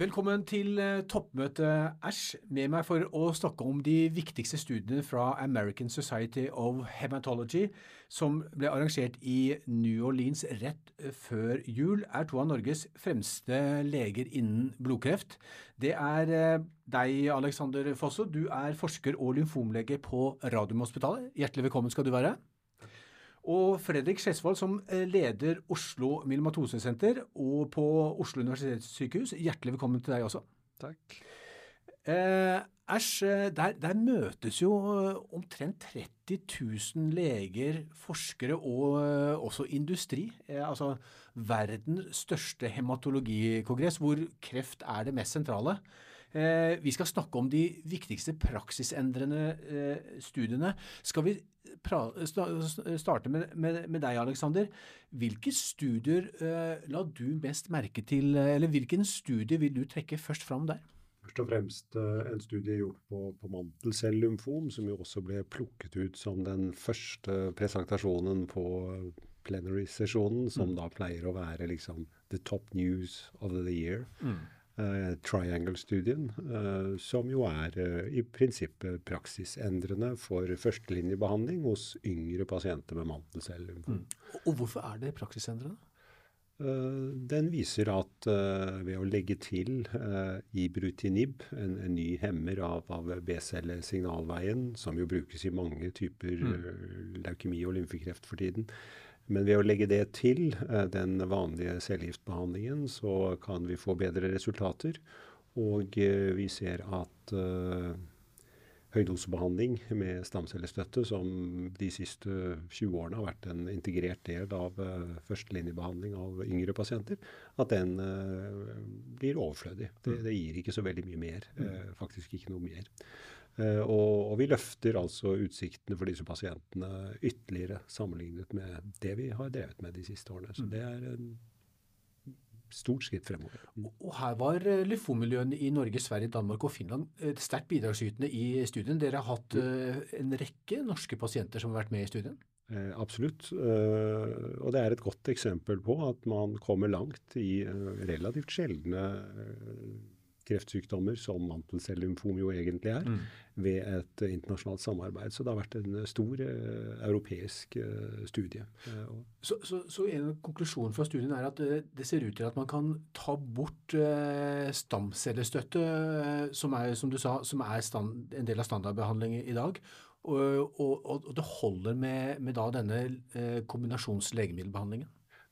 Velkommen til eh, toppmøte Æsj. Med meg for å snakke om de viktigste studiene fra American Society of Hematology, som ble arrangert i New Orleans rett eh, før jul, er to av Norges fremste leger innen blodkreft. Det er eh, deg, Alexander Fosso. Du er forsker og lymfomlege på Radiumhospitalet. Hjertelig velkommen skal du være. Og Fredrik Skjesvold, som eh, leder Oslo Myelomatosesenter og på Oslo universitetssykehus, hjertelig velkommen til deg også. Takk. Eh, Æsj, eh, der, der, møtes jo eh, omtrent 30 000 leger, forskere og også industri. Eh, altså verdens største hematologikongress, hvor kreft er det mest sentrale. Eh, vi skal snakke om de viktigste praksisendrende eh, studiene. Skal vi starte med, med, med deg, Alexander. Hvilke studier eh, la du mest merke til, eller hvilken studie vil du trekke først fram der? Først og fremst en studie gjort på, på mantelcellymfom, som jo også ble plukket ut som den første presentasjonen på plenary-sesjonen, som mm. da pleier å være liksom the top news of the year. Mm. Uh, Triangle-studien, uh, som jo er uh, i prinsippet praksisendrende for førstelinjebehandling hos yngre pasienter med mantelcellymfom. Mm. Og hvorfor er det praksisendrende? Den viser at ved å legge til ibrutinib, en, en ny hemmer av, av B-cellesignalveien, som jo brukes i mange typer mm. leukemi og lymfekreft for tiden, men ved å legge det til eh, den vanlige cellegiftbehandlingen, så kan vi få bedre resultater. Og eh, vi ser at uh, høydosebehandling med stamcellestøtte, som de siste 20 årene har vært en integrert del av uh, førstelinjebehandling av yngre pasienter, at den uh, blir overflødig. Det, det, gir ikke så veldig mye mer. Uh, faktisk ikke noe mer. Eh, og, og, vi løfter altså utsiktene for disse pasientene ytterligere sammenlignet med det vi har drevet med de siste årene. Så mm. det er en stort skritt fremover. Mm. Og Her var lyfomiljøene lymfomiljøene i Norge, Sverige, Danmark og Finland eh, sterkt bidragsytende i studien. Dere har hatt en rekke norske pasienter som har vært med i studien? Eh, absolutt. Og det er et godt eksempel på at man kommer langt i relativt sjeldne kreftsykdommer, som mantelcellymfom jo egentlig er, mm. ved et uh, internasjonalt samarbeid. Så det har vært en uh, stor uh, europeisk studie. Så, så, så, en konklusjon fra studien er at det ser ut til at man kan ta bort stamcellestøtte, som er, som du sa, som er stand, en del av standardbehandlingen i dag, og, og, og det holder med, med denne kombinasjonslegemiddelbehandlingen?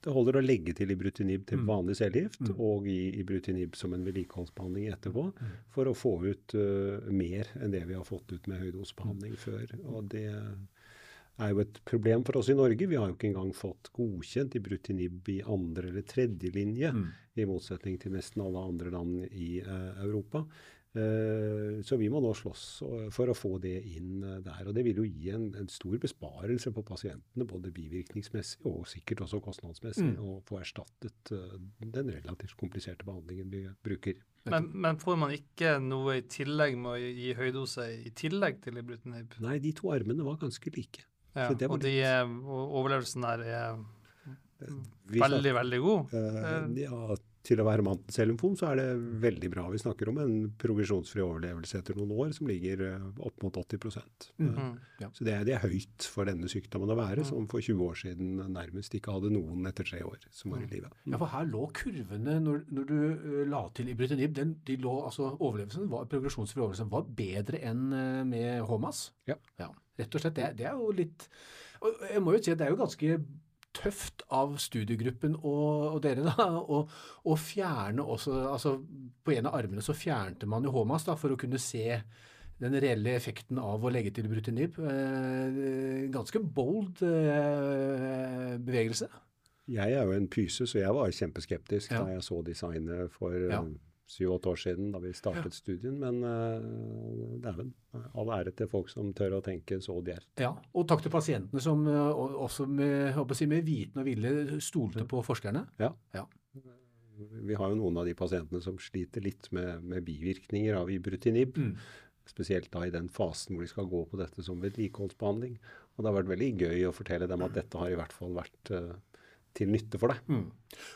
Det holder å legge til ibrutinib til mm. vanlig cellegift mm. og gi ibrutinib som en vedlikeholdsbehandling etterpå mm. for å få ut uh, mer enn det vi har fått ut med høydosebehandling mm. før. Og det er jo et problem for oss i Norge. Vi har jo ikke engang fått godkjent ibrutinib i andre eller tredje linje, mm. i motsetning til nesten alle andre land i uh, Europa. Eh, så vi må nå slåss for å få det inn eh, der. Og det vil jo gi en, en stor besparelse på pasientene, både bivirkningsmessig og sikkert også kostnadsmessig, mm. å få erstattet eh, den relativt kompliserte behandlingen vi bruker. Men, men, får man ikke noe i tillegg med å gi høydose i tillegg til ibrutinib? Nei, de to armene var ganske like. Ja, og de, overlevelsen der er veldig, veldig god? Uh, ja, til å være mantelcellymfom, så er det veldig bra. Vi snakker om en progresjonsfri overlevelse etter noen år som ligger eh, opp mot 80 mm -hmm. ja. Så det er, det er, høyt for denne sykdommen å være, som for 20 år siden nærmest ikke hadde noen etter tre år som var i live. Ja, for her lå kurvene, når, når du uh, la til ibrutinib, den, de lå, altså overlevelsen, var, progresjonsfri overlevelse var bedre enn uh, med HOMAS? Ja. ja. Rett og slett. Det, det er jo litt og Jeg må jo si at det er jo ganske tøft av studiegruppen og, og dere da, å fjerne også altså På en av armene så fjernte man jo HMAS da, for å kunne se den reelle effekten av å legge til brutinib. Eh, ganske bold eh, bevegelse. Jeg er jo en pyse, så jeg var kjempeskeptisk ja. da jeg så designet for ja syv-åtte år siden da vi startet ja. studien. Men uh, dæven, all ære til folk som tør å tenke så djervt. Ja, og takk til pasientene som uh, også med, si, med, viten og vilje stolte på forskerne. Ja. ja. Vi har jo noen av de pasientene som sliter litt med, med bivirkninger av ibrutinib. Mm. Spesielt da i den fasen hvor de skal gå på dette som vedlikeholdsbehandling. Og det har vært veldig gøy å fortelle dem at dette har i hvert fall vært uh, til nytte for deg. Mm.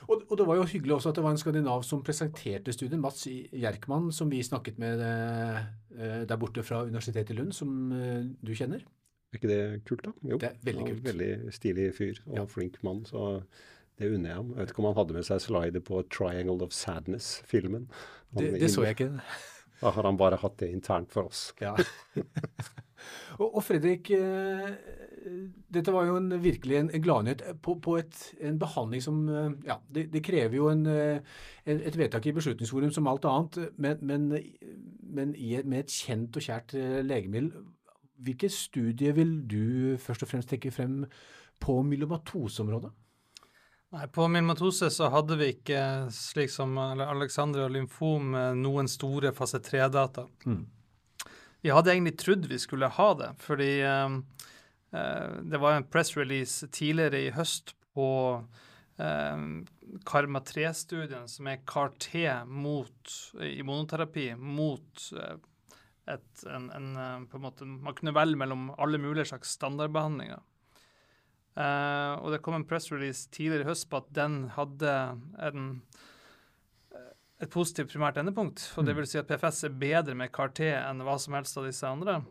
Og, og, det var jo hyggelig også at det var en skandinav som presenterte studiet, Mats Jerkmann, som vi snakket med eh, der borte fra Universitetet i Lund, som eh, du kjenner. Er ikke det kult, da? Jo. Det er veldig kult. Veldig stilig fyr og ja. flink mann. så... Det unner jeg ham. Jeg vet ikke om han hadde med seg slider på 'Triangle of Sadness'-filmen. Det, det så jeg ikke. Da har han bare hatt det internt for oss. Ja. og, og, Fredrik, eh, dette var jo en, virkelig en, en gladnyhet på, på et, en behandling som eh, Ja, det, det krever jo en, eh, et vedtak i Beslutningsforum som alt annet, men, men, men i, med et kjent og kjært legemiddel. Hvilke studier vil du først og fremst trekke frem på myelomatoseområdet? Nei, På myelomatose så hadde vi ikke, slik som Alexandra lymfom, noen store fase 3-data. Mm. Vi hadde egentlig trodd vi skulle ha det, fordi eh, eh det var en press release tidligere i høst på eh, Karma 3-studien, som er CAR-T i immunoterapi mot eh, et, en, en, eh, på en måte, Man kunne velge mellom alle mulige slags standardbehandlinger. Uh, og det kom en press release tidligere i høst på at den hadde en, eh, et positivt primært endepunkt. Og det mm. vil si at PFS er bedre med CAR-T enn hva som helst av disse andre.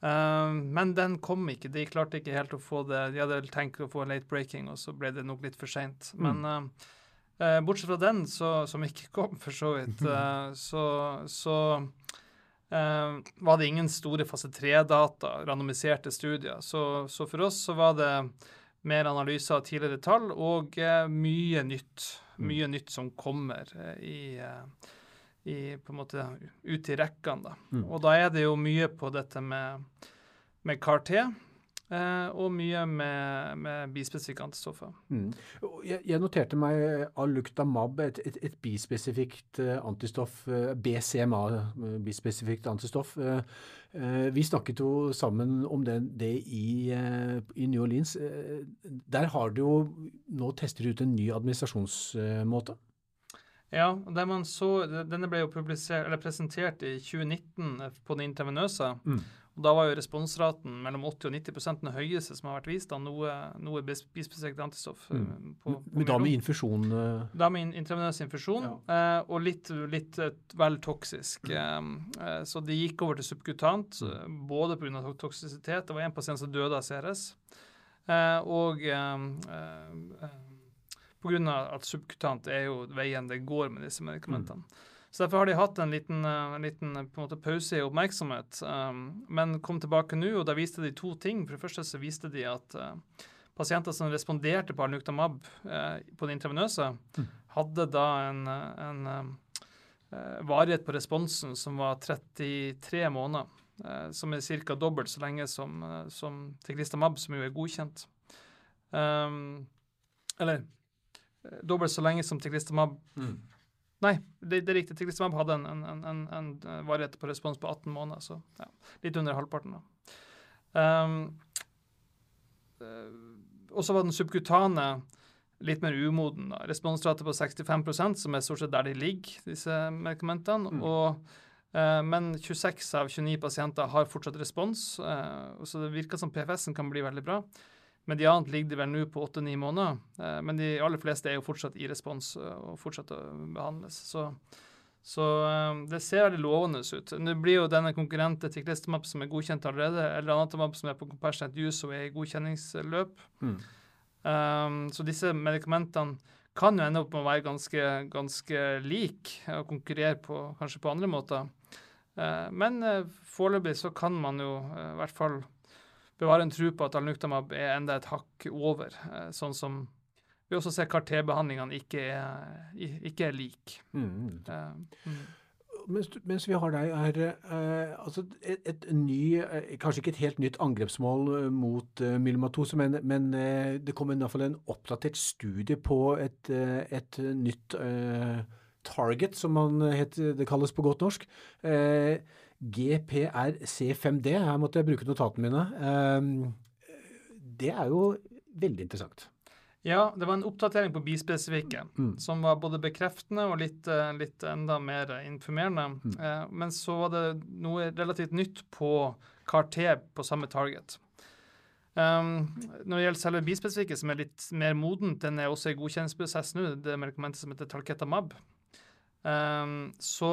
Uh, men den kom ikke. De klarte ikke helt å få det. De hadde tenkt å få late breaking, og så ble det nok litt for seint. Mm. Men uh, bortsett fra den, så, som ikke kom, for så vidt, så, så uh, var det ingen store fase 3-data, randomiserte studier. Så, så, for oss så var det mer analyser av tidligere tall og eh, mye nytt. Mm. Mye nytt som kommer i, eh, i, på en måte ut i rekkene. Da. Mm. Og da er det jo mye på dette med, med CAR-T. Eh, og mye med, med bispesifikke antistoffer. Mm. Jeg, jeg, noterte meg Aluktamab, et, et, et bispesifikt uh, antistoff, eh, BCMA, uh, bispesifikt antistoff. vi snakket jo sammen om det, det i, i, New Orleans. der har du jo nå testet ut en ny administrasjonsmåte. Ja, man så, denne ble jo presentert i 2019 på den intravenøse. Mm. Og Da var jo responsraten mellom 80 og 90 den høyeste som har vært vist av noe, noe bispesifikt antistoff. Mm. Eh, på, på da med infusjon? Da med intravenøs infusjon, ja. og litt, litt vel toksisk. Mm. så de gikk over til subkutant, mm. både pga. toksisitet. Det var en pasient som døde av CRS. og pga. at subkutant er jo veien det går med disse medikamentene. Mm. Så Derfor har de hatt en liten, eh, en liten en måte, pause i oppmerksomhet. Um, men kom tilbake nå, og da viste de to ting. For det første så viste de at uh, pasienter som responderte på alnuktamab uh, på det intravenøse, mm. hadde da en, en uh, varighet på responsen som var 33 måneder. som er ca. dobbelt så lenge som, som teklistamab, som jo er godkjent. Um, eller dobbelt så lenge som teklistamab. Mm Nei, det, det er riktig. Teclistamab hadde en, en, en, en, eh, varighet på respons på 18 måneder, så ja, litt under halvparten. da. Um, og så var den subkutane litt mer umoden. da. Responsrate på 65% som er stort sett der de ligger, disse medikamentene. Mm. Og, uh, men 26 av 29 pasienter har fortsatt respons, uh, så det virker som PFS-en kan bli veldig bra. Mediant ligger de vel nå på åtte-ni måneder, eh, men de aller fleste er jo fortsatt i respons eh, og fortsatt behandles. Så, så eh, det ser veldig lovende ut. Nå blir jo denne konkurrenten til Clistamap som er godkjent allerede, eller Anatomap som er på compassionate use og er i godkjenningsløp. Mm. Um, så disse medikamentene kan jo ende opp med å være ganske, ganske like og konkurrere på, kanskje på andre måter. Uh, men uh, foreløpig så kan man jo uh, i hvert fall bevare en tro på at alnuktamab er enda et hakk over, eh, sånn som vi også ser KRT-behandlingene ikke, ikke, er lik. Mm. Uh, mm. Mens, mens, vi har deg, er eh, altså et, et, ny, uh, kanskje ikke et helt nytt angrepsmål mot eh, myelomatose, men, men det kommer i hvert fall en oppdatert studie på et, et nytt target, som heter, det kalles på godt norsk. Uh, GPRC5D, her måtte jeg bruke notatene mine. Ehm, det er jo veldig interessant. Ja, det var en oppdatering på bispesifikke mm. som var både bekreftende og litt, eh, litt enda mer informerende. Mm. Eh, men så var det noe relativt nytt på CAR-T på samme target. Um, når det gjelder selve bispesifikke, som er litt mer modent, den er også i godkjenningsprosess nå, det medikamentet som heter Talketamab, um, så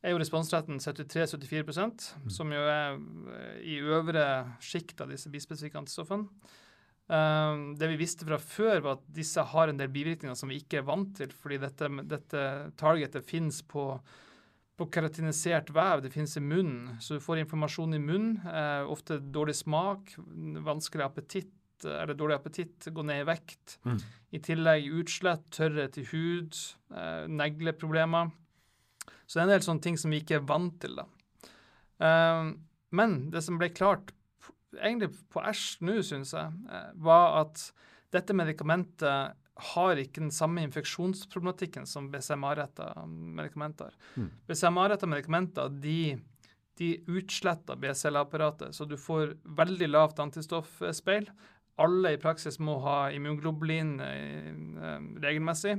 er jo responsretten 73-74 mm. som jo er eh, i øvre sjikt av disse bispesifikke antistoffene. Um, det vi visste fra før, var at disse har en del bivirkninger som vi ikke er vant til, fordi dette, dette targetet finnes på på keratinisert vev. Det finnes i munnen, så du får informasjon i munnen. Eh, ofte dårlig smak, vanskelig appetitt, eller dårlig appetitt, gå ned i vekt. Mm. I tillegg utslett, tørrhet i hud, eh, negleproblemer. Så det er en del sånne ting som vi ikke er vant til. da. Eh, men det som ble klart egentlig på Æsj nå, syns jeg, eh, var at dette medikamentet har ikke den samme infeksjonsproblematikken som BCMA-retta medikamenter. Mm. BCMA-retta medikamenter de, de utsletter BCL-apparatet, så du får veldig lavt antistoffspeil. Alle i praksis må ha immunglobulin eh, regelmessig.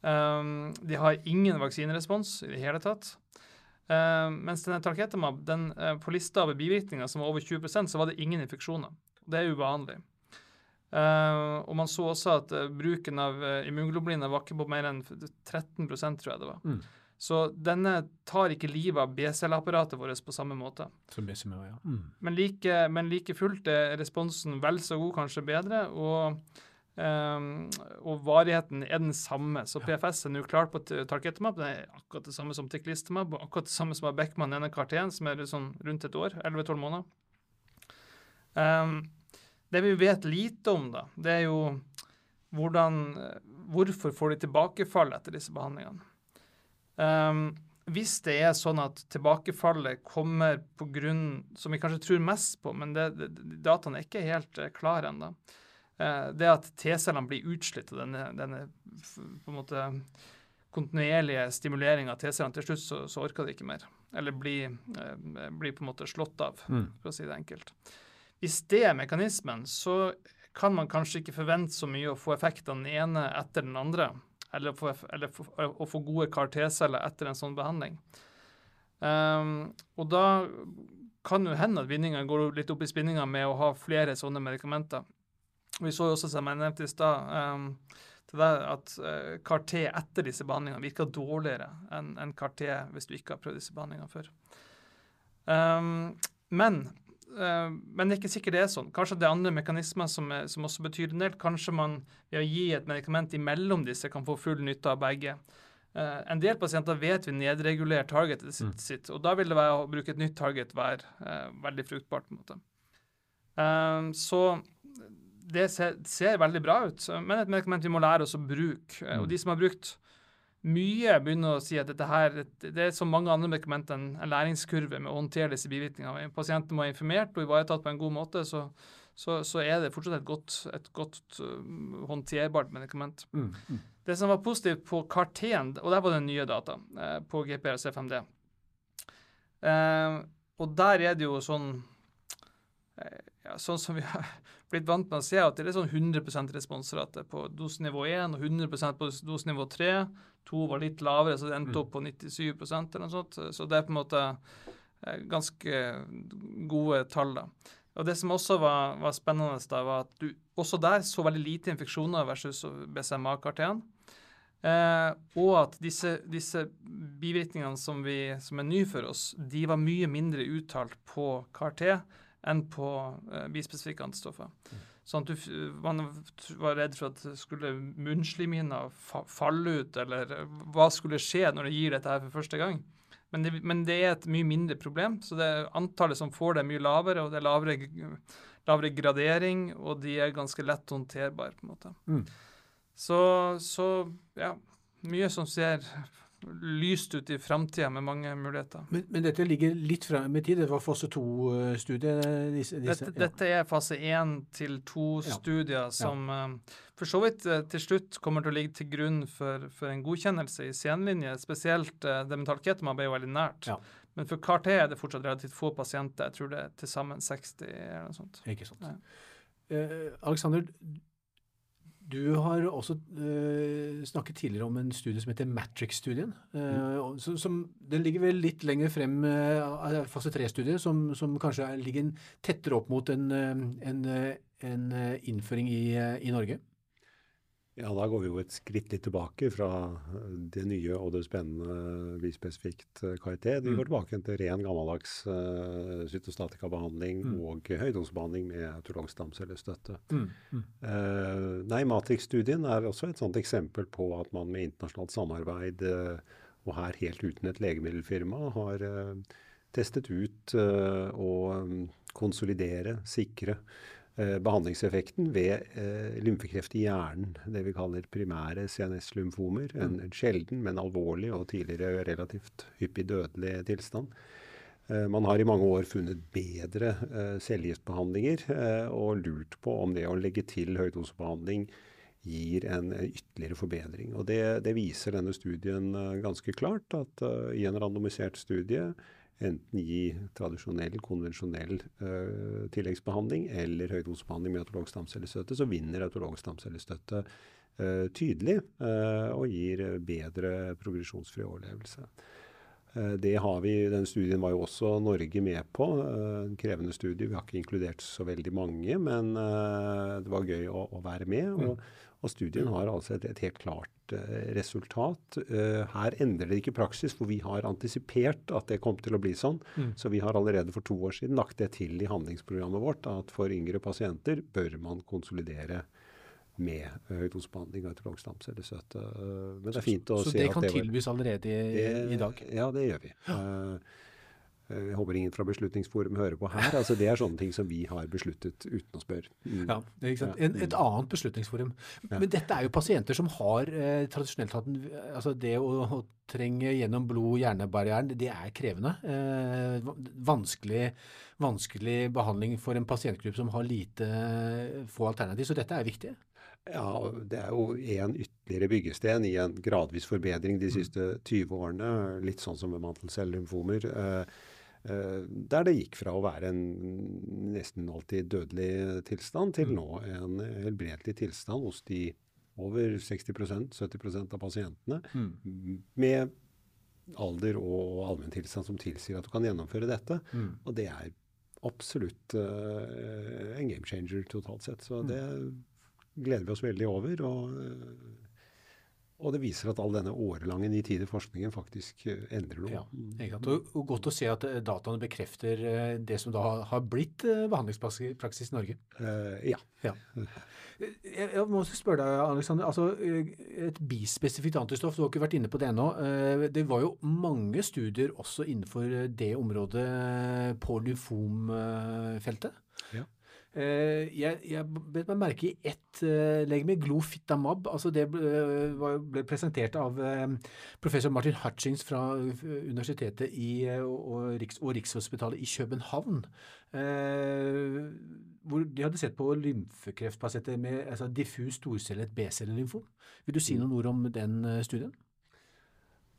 Um, de har ingen vaksinerespons i det hele tatt. Um, mens denne Talketamab, den, uh, på lista over bivirkninger som var over 20% så var det ingen infeksjoner. Det er uvanlig. Uh, og man så også at uh, bruken av uh, immunglobuliner var ikke på mer enn 13 tror jeg det var. Mm. Så denne tar ikke livet av B-celleapparatet vårt på samme måte. Som BCMA, ja. Mm. Men, like, men, like, fullt er responsen vel så god, kanskje bedre. Og, um, og varigheten er den samme. Så PFS er nå klart på Tarketemap. Det er akkurat det samme som Tiklistemap, akkurat det samme som har Beckman ene karteen, som er sånn rundt et år. 11-12 måneder. Um, det vi vet lite om, da, det er jo hvordan, hvorfor får de tilbakefall etter disse behandlingene. Um, hvis det er sånn at tilbakefallet kommer på grunn som vi kanskje tror mest på, men det, det, dataene er ikke helt uh, klare ennå, det at T-cellene blir utslitt av denne, denne på en måte kontinuerlige stimuleringa av T-cellene, til slutt så, så, orker de ikke mer. Eller blir, uh, blir, på en måte slått av, mm. for å si det enkelt. Hvis det er mekanismen, så kan man kanskje ikke forvente så mye å få effekt av den ene etter den andre, eller, få, eller få, å få gode CAR-T-celler etter en sånn behandling. Um, og da kan jo hende at vinninga går litt opp i spinninga med å ha flere sånne medikamenter. Vi så jo også, som jeg nevnte i stad, at uh, CAR-T etter disse behandlingene virker dårligere enn en CAR-T hvis du ikke har prøvd disse behandlingene før. Men Uh, men det er ikke sikkert det er sånn. Kanskje det er andre mekanismer som, er, som også betyr en del. Kanskje man ved å gi et medikament imellom disse kan få full nytte av begge. Uh, en del pasienter vet vi nedregulerer targetet sitt, mm. sitt, og da vil det være å bruke et nytt target være uh, veldig fruktbart. på en måte. så det ser, ser, veldig bra ut, men et medikament vi må lære oss å bruke. Mm. Og de som har brukt mye begynner å si at dette her, det er som mange andre medikamenter en, en læringskurve med å håndtere disse bivirkningene. Pasienten må være informert og ivaretatt på en god måte, så, så, så er det fortsatt et godt, et godt uh, håndterbart medikament. Mm, mm. Det som var positivt på Carten, og der var det nye data uh, på GPR og C5D. Uh, og der er det jo sånn uh, ja, Sånn som vi har blitt vant med å se, at det er sånn 100% responsrate på dosenivå 1 og 100% på dosenivå 3 to var litt lavere, så det endte mm. opp på 97% eller noe sånt. Så det er på en måte eh, ganske gode tall. da. Og Det som også var, var spennende, da, var at du også der så veldig lite infeksjoner versus BCMA-karteen. Eh, og at disse, disse bivirkningene som, vi, som, er nye for oss, de var mye mindre uttalt på CAR-T enn på eh, bispesifikke antistoffer. Mm. Sånn at du, man var redd for at skulle munnslimhinna falle ut, eller hva skulle skje når du gir dette her for første gang. Men det, men det, er et mye mindre problem. så det Antallet som får det, er mye lavere, og det er lavere, lavere gradering, og de er ganske lett håndterbare, på en måte. Mm. Så, så ja, mye som ser lyst ut i framtida med mange muligheter. Men, men, dette ligger litt frem i tid? Det var fase to-studiet? Disse, disse, dette, ja. dette, er fase én til to-studier ja. som ja. Eh, for så vidt eh, til slutt kommer til å ligge til grunn for, for en godkjennelse i senlinje. Spesielt det metalketamab er jo veldig nært. Men for CAR-T er det fortsatt relativt få pasienter. Jeg tror det er til sammen 60 eller noe sånt. Ikke sant. Uh, Alexander, Du har også uh, snakket tidligere om en studie som heter Matrix-studien. Uh, mm. Den ligger vel litt lenger frem uh, fase tre-studiet, som, som, kanskje ligger tettere opp mot en, en, en innføring i, i Norge? Ja, da går vi jo et skritt litt tilbake fra det nye og det spennende vi spesifikt KIT. Vi mm. går tilbake til ren gammeldags uh, cytostatikabehandling mm. og høydosebehandling med autolog stamcellestøtte. Mm. Mm. Uh, nei, Matrix-studien er også et sånt eksempel på at man med internasjonalt samarbeid, uh, og her helt uten et legemiddelfirma, har testet ut å um, konsolidere, sikre Eh, behandlingseffekten ved eh, lymfekreft i hjernen, det vi kaller primære CNS-lymfomer. En, en, sjelden, men alvorlig og tidligere relativt hyppig dødelig tilstand. Eh, man har i mange år funnet bedre eh, cellegiftbehandlinger eh, og lurt på om det å legge til høydosebehandling gir en ytterligere forbedring. Og det, det viser denne studien eh, ganske klart, at i en randomisert studie enten gi tradisjonell, konvensjonell uh, tilleggsbehandling eller høydosebehandling med autolog stamcellestøtte, så vinner autolog stamcellestøtte uh, tydelig uh, og gir bedre progresjonsfri overlevelse. Det har vi, Den studien var jo også Norge med på. En krevende studie. Vi har ikke inkludert så veldig mange, men det var gøy å, å være med. Og, mm. og studien har altså et, et helt klart resultat. Eh, her endrer det ikke praksis, for vi har antisipert at det kom til å bli sånn. Mm. Så vi har allerede for to år siden lagt det til i handlingsprogrammet vårt at for yngre pasienter bør man konsolidere med høydosebehandling av autolog stamcellestøtte. Men det er fint å så, se at det Så det kan tilbys allerede i, det, i, dag? Ja, det gjør vi. Ja. Uh, Eh, jeg håper ingen fra Beslutningsforum hører på her. altså Det er sånne ting som vi har besluttet uten å spørre. Mm. Ja, en, Et annet beslutningsforum. Ja. Men dette er jo pasienter som har eh, tradisjonelt hatt altså Det å, å trenge gjennom blod-hjernebarrieren, det er krevende. Eh, vanskelig, vanskelig behandling for en pasientgruppe som har lite få alternativ. Så dette er viktig. Ja, det er jo en ytterligere byggesten i en gradvis forbedring de siste 20 årene. Litt sånn som med mantelcellelymfomer. Eh, Eh, der det gikk fra å være en nesten alltid dødelig tilstand til mm. nå en helbredelig tilstand hos de over 60% 70 av pasientene mm. med alder og allmenntilstand som tilsier at du kan gjennomføre dette. Mm. Og det er absolutt uh, en game changer totalt sett. Så mm. det gleder vi oss veldig over. og uh, og det viser at all denne årelange nitide forskningen faktisk eh, endrer noe. Ja, og, og Godt å se at eh, dataene bekrefter eh, det som da har blitt behandlingspraksis i Norge. Uh, ja. ja. Jeg må også spørre deg, Alexander. altså Et bispesifikt antistoff, du har ikke vært inne på det ennå. Det var jo mange studier også innenfor det området på lymfomfeltet. Eh, jeg, jeg bet meg merke i ett uh, legeme, glofitamab. altså Det ble, eh, ble presentert av professor Martin Hutchings fra universitetet i, og, Riks, og, Rikshospitalet i København. Uh, hvor de hadde sett på lymfekreftpasienter med altså, diffus storcellet B-cellelymfom. Vil du si mm. noen ord om den studien?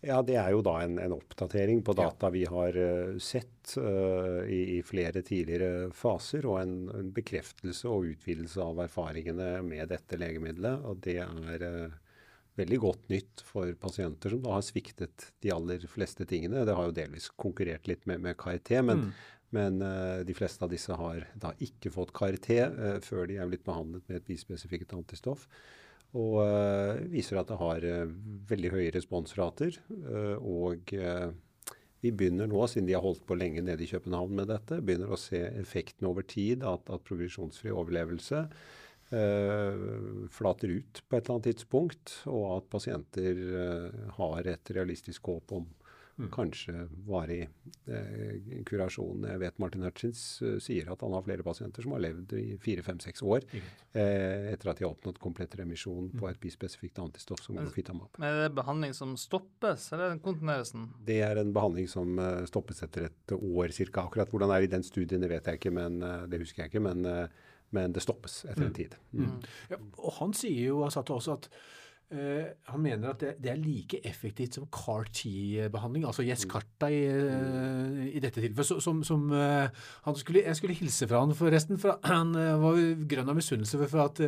Ja, Det er jo da en, en oppdatering på data ja. vi har uh, sett uh, i, i, flere tidligere faser, og en, en, bekreftelse og utvidelse av erfaringene med dette legemiddelet. og Det er uh, veldig godt nytt for pasienter som da har sviktet de aller fleste tingene. Det har jo delvis konkurrert litt med, med KRT, men, mm. men de fleste av disse har da ikke fått KRT før de er blitt behandlet med et bispesifikt antistoff. Og uh, viser at det har uh, veldig høye responsrater. Uh, og vi begynner nå, siden de har holdt på lenge nede i København med dette, begynner å se effekten over tid. At, at progresjonsfri overlevelse flater ut på et eller annet tidspunkt. Og at pasienter har et realistisk håp om Mm. Kanskje varig eh, kurasjon. Jeg vet Martin Hutchins uh, sier at han har flere pasienter som har levd i fire-fem-seks år eh, etter at de har oppnådd komplett remisjon på mm. et bispesifikt antistoff som glofitamab. Men er det behandling som stoppes, eller kontinueres den? Det er en behandling som uh, stoppes etter et år ca. Akkurat hvordan det er i den studien, det vet jeg ikke, men uh, det husker jeg ikke. men men det stoppes etter en mm. tid. Mm. Mm. Ja, og han sier jo, sa til at Uh, han mener at det, det, er like effektivt som CAR-T-behandling, altså Yescarta i, uh, i dette tilfellet. Som, som uh, skulle, jeg skulle hilse fra han forresten, for han var grønn av misunnelse for at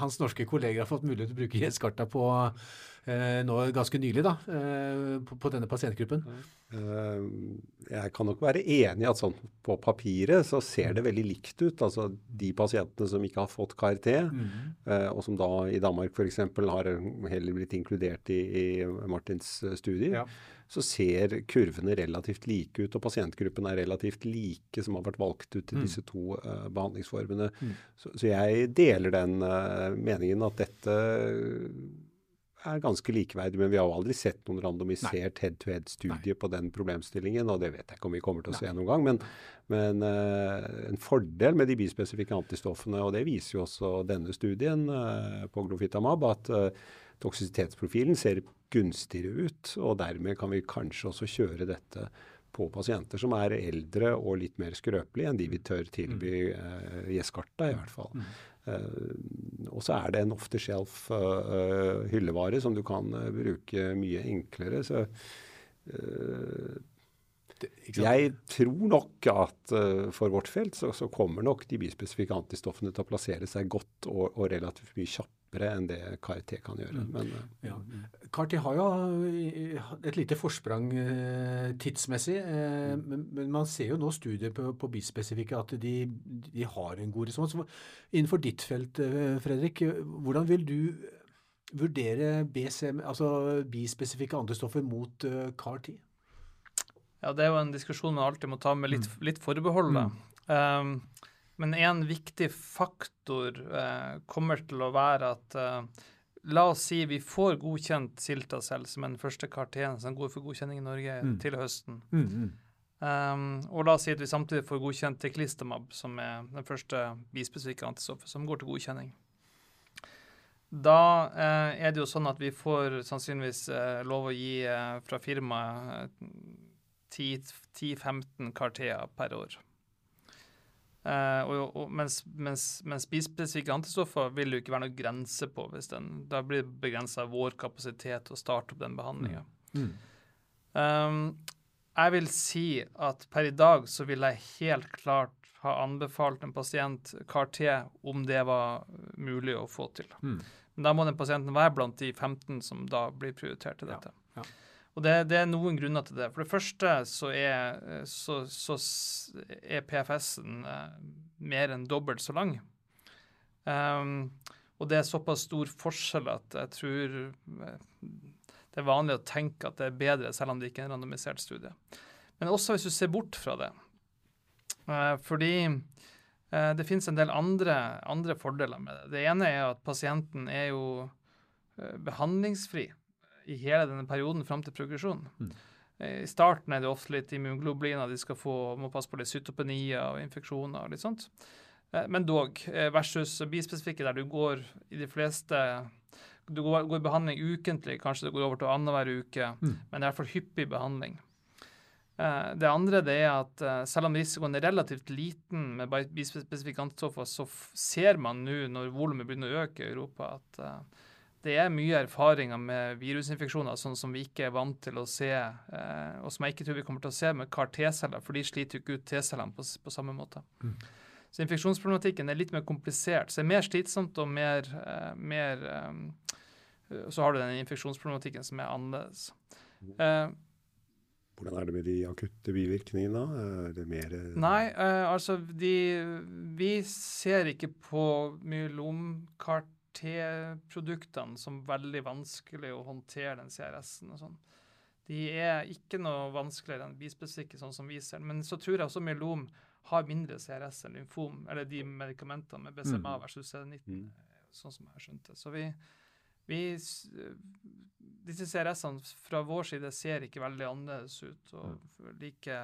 hans norske kolleger har fått mulighet til å bruke Yescarta på nå ganske nylig da, på, på, denne pasientgruppen. Jeg kan nok være enig i at sånn på papiret så ser det veldig likt ut. Altså de pasientene som ikke har fått KRT, mm. og som da i Danmark f.eks har heller blitt inkludert i, i Martins eh, studier, ja. så ser kurvene relativt like ut. Og pasientgruppene er relativt like som har vært valgt ut til mm. disse to uh, behandlingsformene. Mm. Så, så, jeg deler den uh, meningen at dette er ganske likeverdig, men vi har jo aldri sett noen randomisert head-to-head-studie på den problemstillingen, og det vet jeg ikke om vi kommer til å Nei. se noen gang. Men, men uh, en fordel med de bispesifikke antistoffene, og det viser jo også denne studien uh, på glofitamab, at uh, toksisitetsprofilen ser gunstigere ut, og dermed kan vi kanskje også kjøre dette på pasienter som er eldre og litt mer skrøpelige enn de vi tør tilby uh, Jescarta, i hvert fall. Mm. Uh, og så er det en off the shelf uh, hyllevare som du kan bruke mye enklere. Så jeg tror nok at uh, for vårt felt så, så, kommer nok de bispesifikke antistoffene til å plassere seg godt og, og relativt mye kjappere enn det KRT kan gjøre. Mm. Men, ja. KRT har jo eh, et lite forsprang uh, tidsmessig, mm. men, man ser jo nå studier på, på bispesifikke at de, de, har en god respons. Innenfor ditt felt, Fredrik, hvordan vil du vurdere BCM, altså bispesifikke antistoffer mot CAR-10? Ja, det er jo en diskusjon man alltid må ta med litt, mm. litt forbehold. Mm. Um, men en viktig faktor eh, kommer til å være at eh, La oss si vi får godkjent Siltacell som den første karteen som går for godkjenning i Norge mm. til høsten. Mm, um, og la oss si at vi samtidig får godkjent Teklistamab, som er den første bispesifikke antistoffet som går til godkjenning. Da eh, er det jo sånn at vi får sannsynligvis lov å gi fra firmaet 10-15 karteer per år. Uh, og, og, mens, mens, mens bispesifikke antistoffer vil det jo ikke være noe grense på. hvis den, Da blir det begrensa vår kapasitet til å starte opp den behandlinga. Mm. Um, jeg vil si at per i dag så vil jeg helt klart ha anbefalt en pasient CAR-T om det var mulig å få til. Mm. Men da må den pasienten være blant de 15 som da blir prioritert til dette. Ja. Ja. Og det, det, er noen grunner til det. For det første så er, så, så er PFS-en eh, mer enn dobbelt så lang. Um, og det er såpass stor forskjell at jeg tror eh, det er vanlig å tenke at det er bedre, selv om det ikke er en randomisert studie. Men også hvis du ser bort fra det. Uh, fordi uh, det finnes en del andre, andre, fordeler med det. Det ene er at pasienten er jo uh, behandlingsfri i hele denne perioden fram til progresjon. Mm. I starten er det ofte litt immunglobuliner, de skal få, må passe på litt cytopenier og infeksjoner og litt sånt. Eh, men dog, eh, versus bispesifikke, der du går i de fleste Du går, går i behandling ukentlig, kanskje det går over til annenhver uke, mm. men det er iallfall hyppig behandling. Eh, det andre det er at selv om risikoen er relativt liten med bispesifikke antistoffer, så ser man nå, når volumet begynner å øke i Europa, at det er mye erfaringer med virusinfeksjoner sånn som vi ikke er vant til å se, eh, og som jeg ikke tror vi kommer til å se med CAR-T-celler, for de sliter jo ikke ut T-cellene på, på, samme måte. Mm. Så infeksjonsproblematikken er litt mer komplisert. Så det er mer slitsomt og mer, eh, mer um, Så har du den infeksjonsproblematikken som er annerledes. Eh, hvordan er det med de akutte bivirkningene? da? Er det mer Nei, eh, altså de Vi ser ikke på myelomkart T-produktene som veldig vanskelig å håndtere den CRS-en og sånn. De er ikke noe vanskeligere enn bispesifikke, sånn som vi ser Men så tror jeg også myelom har mindre CRS enn lymfom, eller de medikamentene med BCMA mm. versus CD19, mm. sånn som jeg har skjønt det. Så vi, vi Disse CRS-ene fra vår side ser ikke veldig annerledes ut, og like,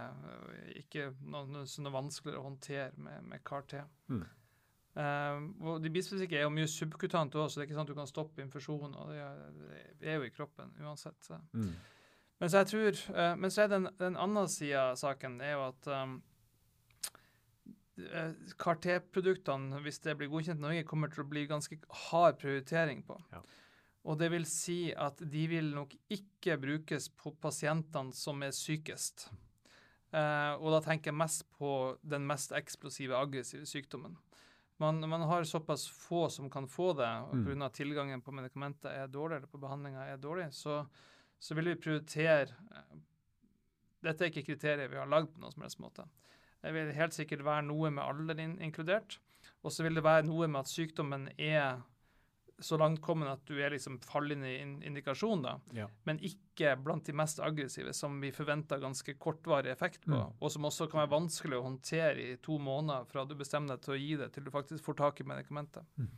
ikke noe, noe, vanskeligere å håndtere med, med CAR-T. Mm. Uh, og de er jo mye subkutant òg, så det er ikke sånn at du kan stoppe infusjon. og Det er, jo i kroppen uansett. Så. Mm. Men så jeg tror, uh, men så er den, den andre sida av saken er jo at um, ehm, CAR-T-produktene, hvis det blir godkjent i Norge, kommer til å bli ganske hard prioritering på. Ja. Og det vil si at de vil nok ikke brukes på pasientene som er sykest. Eh, og da tenker jeg mest på den mest eksplosive, aggressive sykdommen. Man, man har såpass få som kan få det, og Mm. at tilgangen på medikamenter er dårlig, eller på behandlinga er dårlig, så, så vil vi prioritere eh, Dette er ikke kriterier vi har lagd på noen som helst måte. Det vil helt sikkert være noe med alder inkludert. Og så vil det være noe med at sykdommen er så langt kommet at du er liksom fallende i in indikasjon, da. Ja. Men ikke blant de mest aggressive, som vi forventer ganske kortvarig effekt på. Mm. Og som også kan være vanskelig å håndtere i to måneder fra du bestemmer deg til å gi det, til du faktisk får tak i medikamentet. Mm.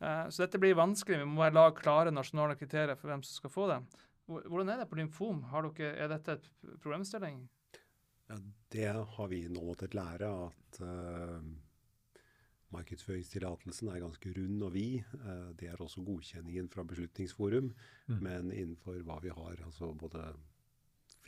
Eh, så dette blir vanskelig. Vi må lage klare nasjonale kriterier for hvem som skal få det. Hvordan er det på lymfom? Har dere, er dette et problemstilling? Ja, det har vi nå måttet lære, at uh, markedsføringstillatelsen er ganske rund og vid. Eh, det er også godkjenningen fra Beslutningsforum. Mm. Men innenfor hva vi har, altså både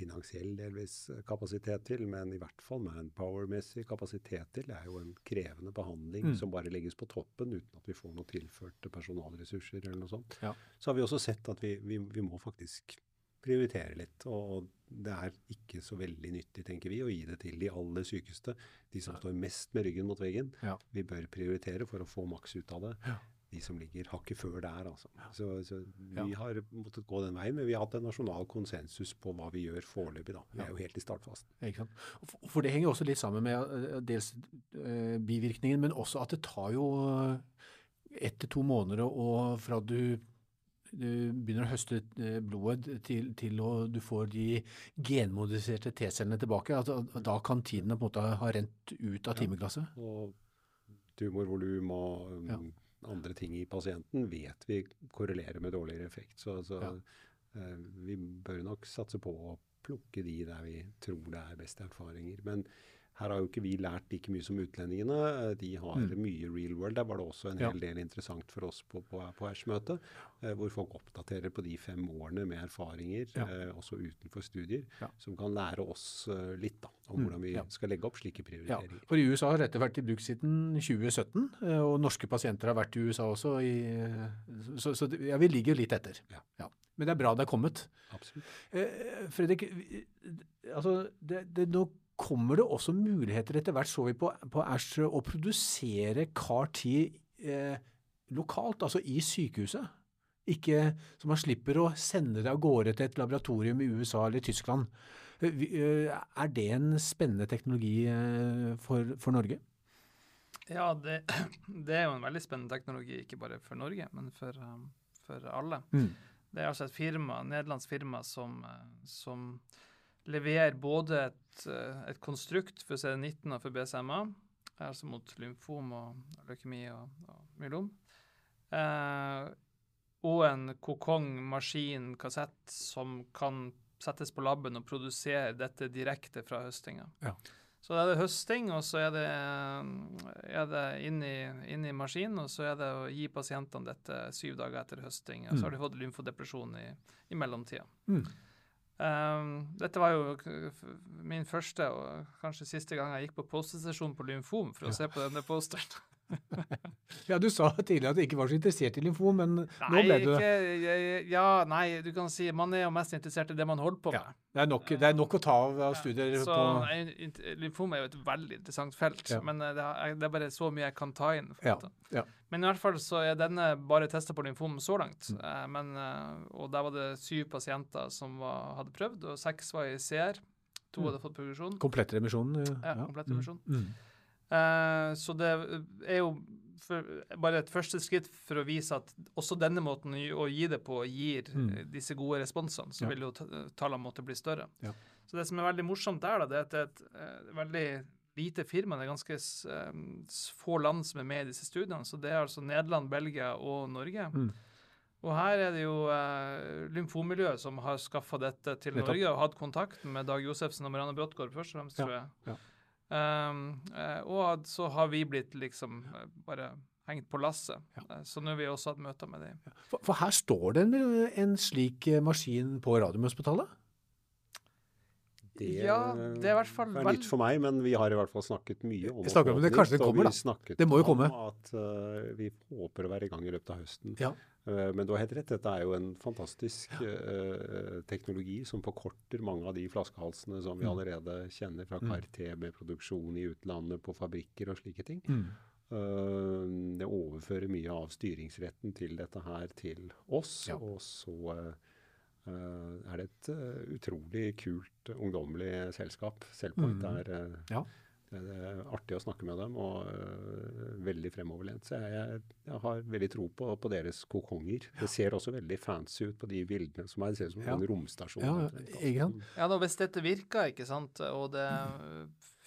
finansiell delvis kapasitet til, men i hvert fall manpower-messig kapasitet til, er jo en krevende behandling Mm. som bare legges på toppen uten at vi får noe tilførte personalressurser eller noe sånt. Ja. Så har vi også sett at vi, vi, vi må faktisk prioritere litt. Og det er ikke så veldig nyttig, tenker vi, å gi det til de aller sykeste. De som står mest med ryggen mot veggen. Ja. Vi bør prioritere for å få maks ut av det. Ja. De som ligger hakket før der, altså. Så, så vi Ja. har måttet gå den veien, men vi har hatt en nasjonal konsensus på hva vi gjør foreløpig, da. Vi er jo helt i startfasen. For- det henger også litt sammen med eh, dels eh, bivirkningen, men også at det tar jo eh, ett til to måneder og fra du, du begynner å høste eh, blodet til, til å du får de genmodifiserte T-cellene tilbake. Altså, da kan tiden på en måte ha rent ut av timeglasset? Ja. Og tumorvolum og um, Ja. andre ting i pasienten vet vi korrelerer med dårligere effekt. Så, altså, Ja. uh, vi bør nok satse på å plukke de der vi tror det er best erfaringer. Men her har jo ikke vi lært like mye som utlendingene. Eh, De har Mm. mye real world. Der var det også en Ja. hel del interessant for oss på, på, på Ash-møtet, eh, hvor folk oppdaterer på de fem årene med erfaringer, Ja. eh, også utenfor studier, Ja. som kan lære oss litt da, om Mm, hvordan vi skal legge opp slike Ja, prioriteringer. for i USA har dette vært i bruk siden 2017, eh, og norske pasienter har vært i USA også. I, så så vi ligger litt etter. Ja. Men det er bra det er kommet. Absolutt. Eh, Fredrik, altså, det, det, nå kommer det også muligheter etter hvert, så vi på, på Æsj, å produsere CAR-T eh, lokalt, altså i sykehuset. Ikke så man slipper å sende det av gårde til et laboratorium i USA eller Tyskland. Eh, eh, Er det en spennende teknologi eh, for, for Norge? Ja, det, det er jo en veldig spennende teknologi, ikke bare for Norge, men for, um, for alle. Det er altså et firma, nederlandsk firma som, som leverer både et, eh, et konstrukt for CD19 og for BCMA, altså mot lymfom og leukemi og, og myelom, eh, og en kokong-maskin-kassett som kan settes på laben og produsere dette direkte fra høstinga. Ja. Så er det høsting, og så er det, er det inn, i, inn i maskinen, og så er det å gi pasientene dette syv dager etter høsting. Og så har de fått lymfodepresjon i, i mellomtida. Mm. Um, dette var jo min første og kanskje siste gang jeg gikk på postesesjon på lymfom for å se på denne posteren. Ja, du sa tidligere at du ikke var så interessert i lymfom, men nå ble du det. ja, nei, du kan si man er jo mest interessert i det man holder på Ja, det, er nok, det er nok å ta av av studier Så på lymfom er jo et veldig interessant felt, Ja. men eh, det er, det er bare så mye jeg kan ta inn. Ja, ja. Men i hvert fall så er denne bare testa på lymfom så langt. Mm. Eh, men, eh, og der var det syv pasienter som var, hadde prøvd, og seks var i CR. To Mm. hadde fått progresjon. Komplett remisjon? Ja, komplett Mm, remisjon. Mm. Eh, så det er jo for, bare et første skritt for å vise at også denne måten å gi- det på gir Mm. eh, disse gode responsene. Så Ja. vil jo tallene måtte bli større. Ja. Så det som er veldig morsomt der, da, det er at det er et eh, veldig lite firma. Det er ganske eh, få land som er med i disse studiene. Så det er altså Nederland, Belgia og Norge. Mm. Og her er det jo eh, lymfomiljøet som har skaffa dette til. Norge og hatt kontakt med Dag Josefsen og Marianne Bråttgaard først og fremst, Ja, tror jeg. ja. Um, eh, og så har vi blitt liksom eh, bare hengt på lasset. Ja. Eh, så nå har vi også hatt møter med dem. For, for her står det en, en slik maskin på Radiumhospitalet? Det Ja, det er i hvert fall er nytt for meg, men vi har i hvert fall snakket mye om Vi snakker om det, kanskje det kommer, da. Det må jo komme. At uh, vi håper å være i gang i løpet av høsten. Ja. Uh, men du har helt rett, dette er jo en fantastisk uh, teknologi som forkorter mange av de flaskehalsene som vi mm. allerede kjenner fra KRT mm. med produksjon i utlandet, på fabrikker og slike ting. Mm. Uh, det overfører mye av styringsretten til dette her til oss. Ja. Og så er det et utrolig kult ungdommelig selskap. Selvpoint mm. er ja. Det er artig å snakke med dem, og uh, veldig fremoverlent. Så jeg, jeg, har veldig tro på, på deres kokonger. Det ser også veldig fancy ut på de bildene som er. Det ser ut som ja. en romstasjon. Ja, ja, ja da, hvis dette virker, ikke sant, og det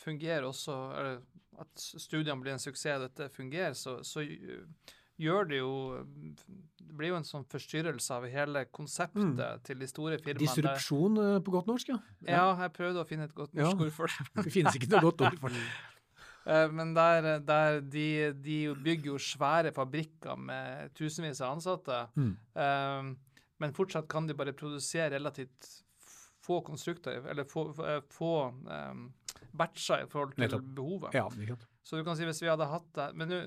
fungerer også, eller at studiene blir en suksess, og dette fungerer, så, så gjør det jo Det blir jo en sånn forstyrrelse av hele konseptet mm. til de store firmaene. Disrupsjon. Eh, på godt norsk, ja. Ja, jeg prøvde å finne et godt norsk ja. ord for det. det finnes ikke noe godt ord for det. Eh, men der, der de, de, bygger jo svære fabrikker med tusenvis av ansatte. Mm. Um, men fortsatt kan de bare produsere relativt få konstrukter, eller få, få um, batcher i forhold til Nettopp. behovet. Ja. Så du kan si hvis vi hadde hatt det Men det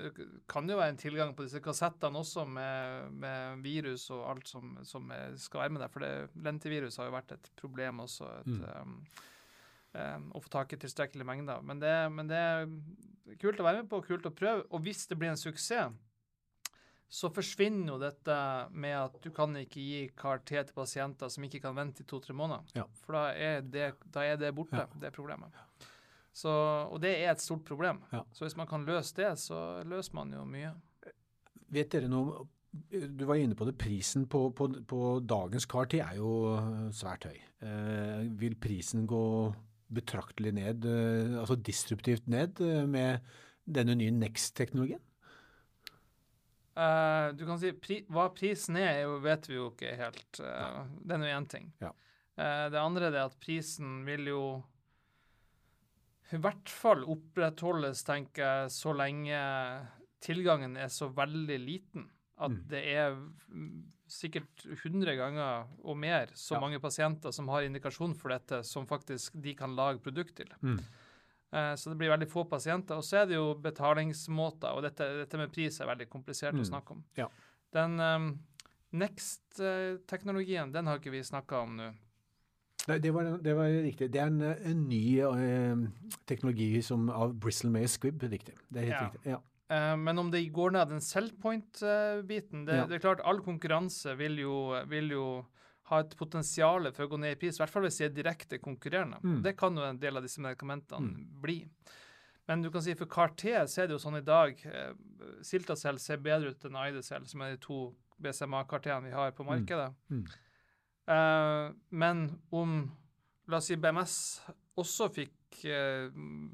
kan jo være en tilgang på disse kassettene også med, med virus og alt som, som, skal være med der. For det, lentivirus har jo vært et problem også. Et, mm. um, å få tak i tilstrekkelig mengde Men det, men det er kult å være med på, kult å prøve. Og hvis det blir en suksess, så forsvinner jo dette med at du kan ikke gi karakter til pasienter som ikke kan vente i to-tre måneder. Ja. For da er, det, da er det borte, ja. det problemet. Så, og det er et stort problem. Ja. Så hvis man kan løse det, så løser man jo mye. Vet dere noe Du var inne på det. Prisen på, på, på dagens KRT er jo svært høy. Eh, vil prisen gå betraktelig ned, eh, altså disruptivt ned, eh, med denne nye Next-teknologien? Uh, du kan si pri, Hva prisen er, vet vi jo ikke helt. Det er nå én ting. Ja. Uh, det andre er at prisen vil jo i hvert fall opprettholdes, tenker jeg, så lenge tilgangen er så veldig liten. At mm. det er sikkert 100 ganger og mer så ja. mange pasienter som har indikasjon for dette, som faktisk de kan lage produkt til. Mm. Eh, så det blir veldig få pasienter. Og så er det jo betalingsmåter, og dette, dette med pris er veldig komplisert mm. å snakke om. Ja. Den um, Next-teknologien, den har ikke vi snakka om nå. Nei, det var, det var, riktig. Det er en, en ny eh, teknologi som, av Bristle May Squibb. Riktig. Det er helt ja. riktig. Ja. Uh, men om det går ned den sellpoint-biten det, ja. det, er klart All konkurranse vil jo, vil jo, ha et potensial for å gå ned i pris, i hvert fall hvis de er direkte konkurrerende. Mm. Det kan jo en del av disse medikamentene mm. bli. Men du kan si for CAR-T så er det jo sånn i dag uh, Siltacell ser bedre ut enn Idecell, som er de to BCMA-CAR-T-ene vi har på mm. markedet. Mm. Uh, men om la oss si BMS også fikk uh,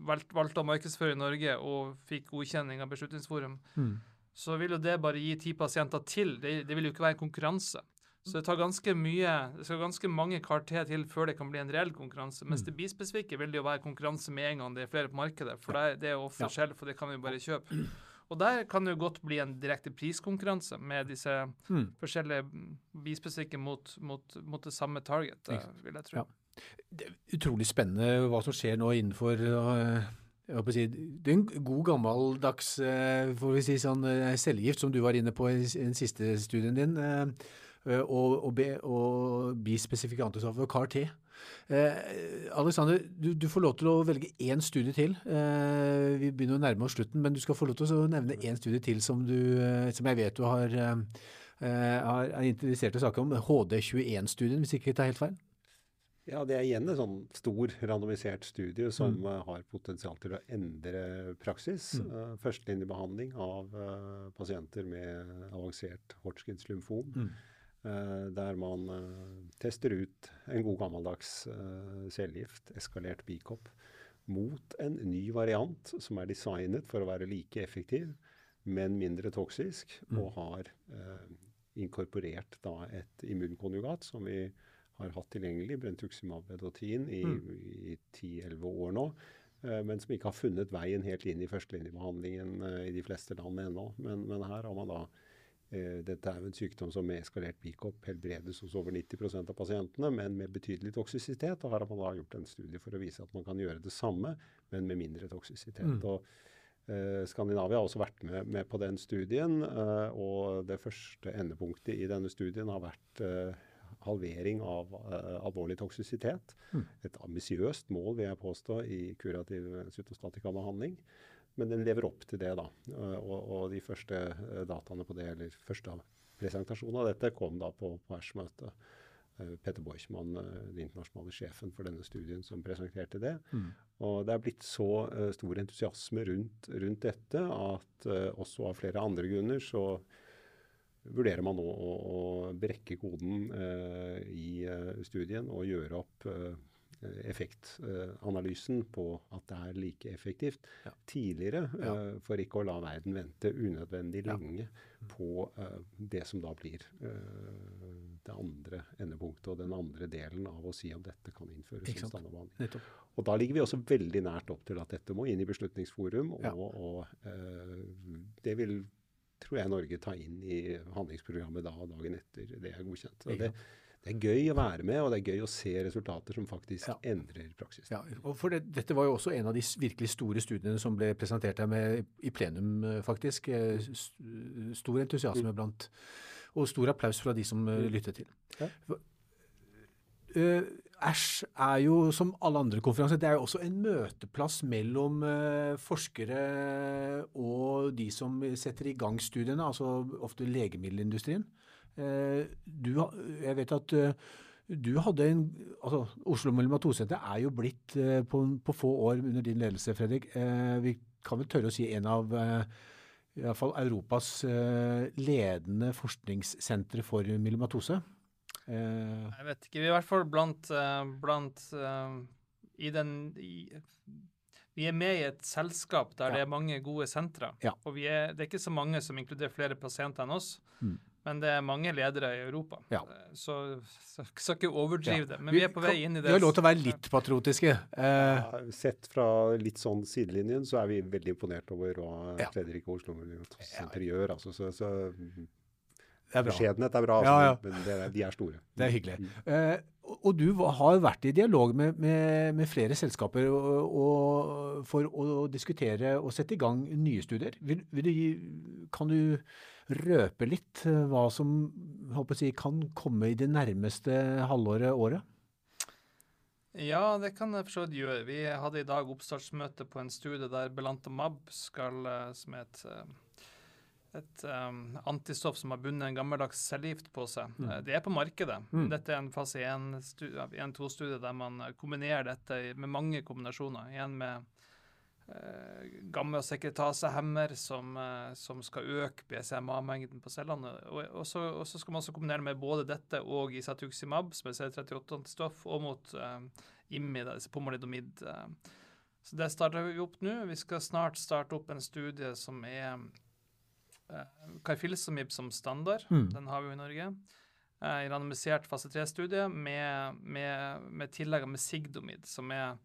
valgt, valgt, å markedsføre i Norge og fikk godkjenning av Beslutningsforum, mm. så vil jo det bare gi ti pasienter til. Det, det, vil jo ikke være en konkurranse. Så det tar ganske mye, det skal ganske mange kvarter til før det kan bli en reell konkurranse. Mens mm. det bispesifikke vil det jo være konkurranse med en gang det er flere på markedet. For det, det er jo forskjell, for det kan vi bare kjøpe. Og der kan det jo godt bli en direkte priskonkurranse med disse mm. forskjellige bispesikker mot, mot, mot, det samme target, uh, vil jeg tro. Ja. Det er utrolig spennende hva som skjer nå innenfor uh, Si, det er en god gammeldags uh, får vi si sånn, cellegift, som du var inne på i den siste studien din, og, og, og bispesifikk antistoff CAR-T. Eh, Alexander, du, du, får lov til å velge én studie til. Eh, vi begynner å nærme oss slutten, men du skal få lov til å nevne én studie til som, du, eh, som jeg vet du har, eh, er interessert i å snakke om. HD21-studien, hvis ikke jeg tar helt feil? Ja, det er igjen en sånn stor randomisert studie som mm. har potensial til å endre praksis. Mm. Førstelinjebehandling av pasienter med avansert Hodgkins lymfom. Mm. Eh, der man eh, tester ut en god gammeldags eh, cellegift, eskalert bikopp, mot en ny variant som er designet for å være like effektiv, men mindre toksisk, mm. og har inkorporert da et immunkonjugat som vi har hatt tilgjengelig, brentuximab vedotin, i, mm. i 10-11 år nå. Men som ikke har funnet veien helt inn i førstelinjebehandlingen i de fleste land ennå. Men, men her har man da dette er jo en sykdom som med eskalert bikopp helbredes hos over 90% av pasientene, men med betydelig toksisitet. Og her har man da gjort en studie for å vise at man kan gjøre det samme, men med mindre toksisitet. Mm. Og uh, Skandinavia har også vært med, med på den studien, uh, og det første endepunktet i denne studien har vært uh, halvering av alvorlig toksisitet. Mm. Et ambisiøst mål, vil jeg påstå, i kurativ cytostatikabehandling. Men den lever opp til det, da. Og, og de første dataene på det, eller første presentasjonen av dette, kom da på, på møtet Petter Peter Boichmann, eh, den internasjonale sjefen for denne studien, som presenterte det. Mm. Og det er blitt så uh, stor entusiasme rundt, rundt dette at uh, også av flere andre grunner så vurderer man nå å, å brekke koden uh, i studien og gjøre opp effektanalysen på at det er like effektivt ja. tidligere, ja. Uh, for ikke å la verden vente unødvendig lenge ja. på uh, det som da blir uh, det andre endepunktet og den andre delen av å si om dette kan innføres som standardbehandling. Og da ligger vi også veldig nært opp til at dette må inn i Beslutningsforum, og, og det vil tror jeg Norge ta inn i handlingsprogrammet da dagen etter det er godkjent. Og det, det er gøy å være med, og det er gøy å se resultater som faktisk ja. endrer praksis. Ja, og for det, Dette var jo også en av de virkelig store studiene som ble presentert her med, i plenum, eh, faktisk. Eh, stor entusiasme mm. blant Og stor applaus fra de som eh, mm. lyttet til. Ja. Æsj er jo, som alle andre konferanser, det er jo også en møteplass mellom uh, forskere og de som setter i gang studiene, altså ofte legemiddelindustrien. Eh, du, jeg vet at eh, du hadde en altså Oslo Myelomatosenter er jo blitt eh, på, på, få år under din ledelse, Fredrik. Vi kan vel tørre å si en av i hvert fall Europas ledende forskningssentre for myelomatose. Jeg vet ikke. Vi er i hvert fall blant, blant i den i, vi er med i et selskap der ja. det er mange gode sentre. Ja. Og er, det er ikke så mange som inkluderer flere pasienter enn oss. Mm. Men det er mange ledere i Europa. Ja. Så skal ikke overdrive ja. det. Men vi, vi, er på vei inn i det. Vi har lov til å være litt patriotiske. Eh. Ja, sett fra litt sånn sidelinjen så er vi veldig imponert over hva ja. Fredrik Oslo Senter gjør. Altså, så, så Beskjedenhet er bra, altså, men det, de er store. Det er hyggelig. Mm. Eh, og du har vært i dialog med, med, med flere selskaper og, og, for å diskutere og sette i gang nye studier. Vil, vil du, kan du røpe litt eh, hva som håper jeg, kan komme i det nærmeste halvåret, året? Ja, det kan jeg for gjøre. Vi hadde i dag oppstartsmøte på en studie der Belantamab skal, eh, som er et, eh, et um, antistoff som har bundet en gammeldags cellegift på seg. Mm. Det er på markedet. Mm. Dette er en fase 1-2-studie der man kombinerer dette med mange kombinasjoner. En med eh, gamma-sekretasehemmer som, eh, som, skal øke BCMA-mengden på cellene. Og, og, så, og, så, skal man også kombinere med både dette og isatuximab, som er CD38-antistoff, og mot eh, IMI, disse pomalidomid. Så det starter vi opp nå. Vi skal snart starte opp en studie som er eh, Carfilsomib som standard. Mm. Den har vi jo i Norge. Eh, randomisert fase 3-studie med, med, med tillegg med Sigdomid, som er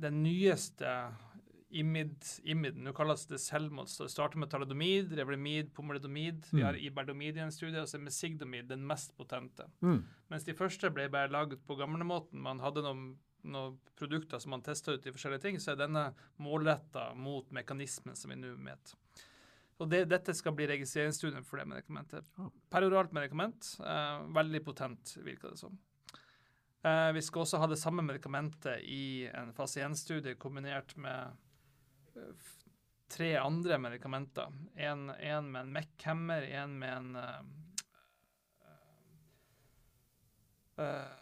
den nyeste imid, imiden. nå kalles det selvmord. Så det starter med talidomid, revlimid, pomalidomid. Mm. Vi har iberdomid i en studie, og så er mesigdomid den mest potente. Mm. Mens de første ble bare laget på gamlemåten. Man hadde noen, noen produkter som man testa ut i forskjellige ting, så er denne målretta mot mekanismen som vi nå vet. Og det, Dette skal bli registreringsstudien for det medikamentet. Peroralt medikament. Eh, veldig potent, virker det som. Eh, vi skal også ha det samme medikamentet i en fase 1-studie kombinert med eh, tre andre medikamenter. En, en med en MEC-hemmer, en med en uh, uh,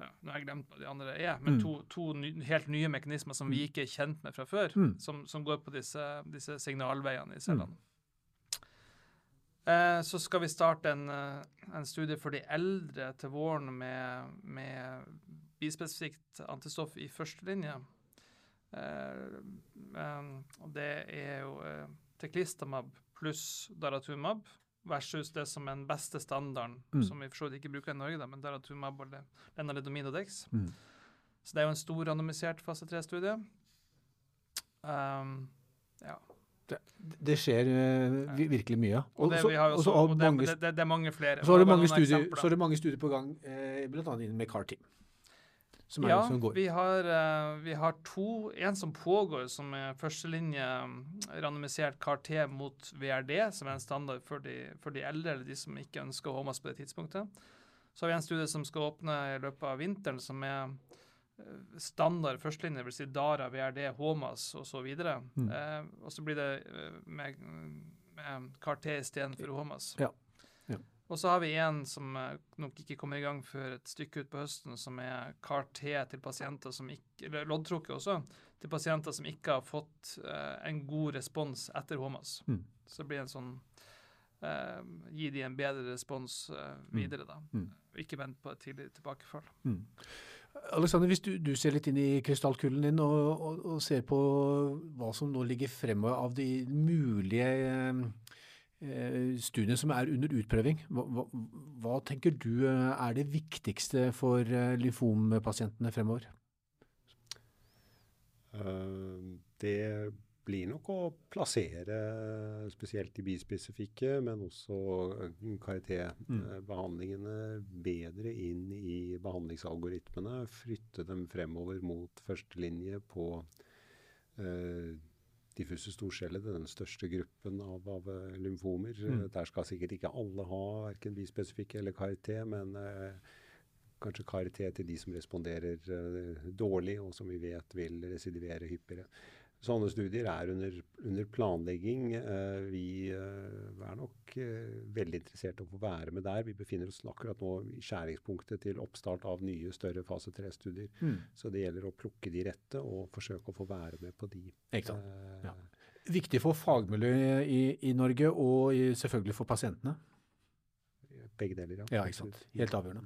ja, Nå har jeg glemt hva de andre er, men mm. to, to ny, helt nye mekanismer som vi mm. ikke er kjent med fra før, mm. som, som, går på disse, disse signalveiene i cellene. Mm. Eh, så skal vi starte en, eh, en, studie for de eldre til våren med, med bispesifikt antistoff i førstelinje. Eh, og det er jo eh, teklistamab pluss daratumab versus det som er den beste standarden, mm. som vi for så vidt ikke bruker i Norge, da, men daratumab og lenalidomid og dex. Mm. Så det er jo en stor randomisert fase 3-studie. Um, ja. Det, det skjer uh, virkelig mye. Og, det, er mange flere. Så er det mange, studier, så er det mange studier på gang, eh, bl.a. innen McCarthy. Som er ja, som går. vi har, uh, vi har to. En som pågår, som er førstelinje mm, randomisert CAR-T mot VRD, som er en standard for de, for de eldre eller de som ikke ønsker HOMAS på det tidspunktet. Så har vi en studie som skal åpne i løpet av vinteren, som er standard førstelinje, vil Si DARA, VRD, HOMAS osv. Mm. Eh, og så blir det eh, med, med CAR-T istedenfor HOMAS. Ja. Ja. Og så har vi en som eh, nok ikke kommer i gang før et stykke ut på høsten, som er CAR-T til pasienter som ikke Eller loddtrukket også, til pasienter som ikke har fått eh, en god respons etter HOMAS. Mm. Så det blir en sånn eh, Gi de en bedre respons eh, videre, da. Mm. Ikke vent på et tidlig tilbakefall. Alexander, hvis du, du ser litt inn i krystallkulen din og, og, og ser på hva som nå ligger fremover av de mulige eh, eh, studiene som er under utprøving, hva, hva, hva tenker du eh, er det viktigste for eh, lymfompasientene fremover? Uh, Det blir nok å plassere spesielt de bispesifikke, men også KRT-behandlingene bedre inn i behandlingsalgoritmene. Flytte dem fremover mot førstelinje på eh, diffuse storceller, den største gruppen av, av eh, lymfomer. Mm. Der skal sikkert ikke alle ha verken bispesifikke eller KRT, men eh, kanskje KRT til de som responderer eh, dårlig, og som vi vet vil residivere hyppigere. Sånne studier er under, under planlegging. Eh, vi eh, er nok eh, veldig interessert i å få være med der. Vi befinner oss akkurat nå i skjæringspunktet til oppstart av nye, større fase 3-studier. Mm. Så det gjelder å plukke de rette og forsøke å få være med på de. Ikke sant? Eh, Ja. Viktig for fagmiljøet i, i Norge, og i, selvfølgelig for pasientene. Begge deler, ja. Ja, ikke sant. Helt avgjørende.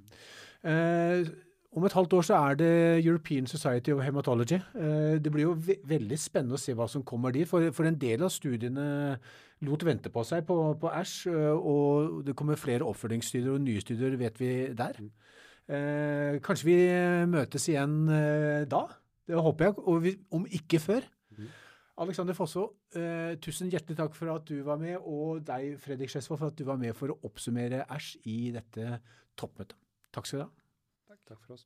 Eh, om et halvt år så er det European Society of Hematology. Eh, det blir jo ve veldig spennende å se hva som kommer dit, for, for en del av studiene lot vente på seg på, på ASH, eh, og det kommer flere oppfølgingsstudier og nye studier, vet vi der. Eh, kanskje vi møtes igjen eh, da? Det håper jeg, og vi, om ikke før. Mm. Alexander Fosso, eh, tusen hjertelig takk for at du var med, og deg, Fredrik Skjesvold, for at du var med for å oppsummere ASH i dette toppmøtet. Takk skal du ha. Takk for oss.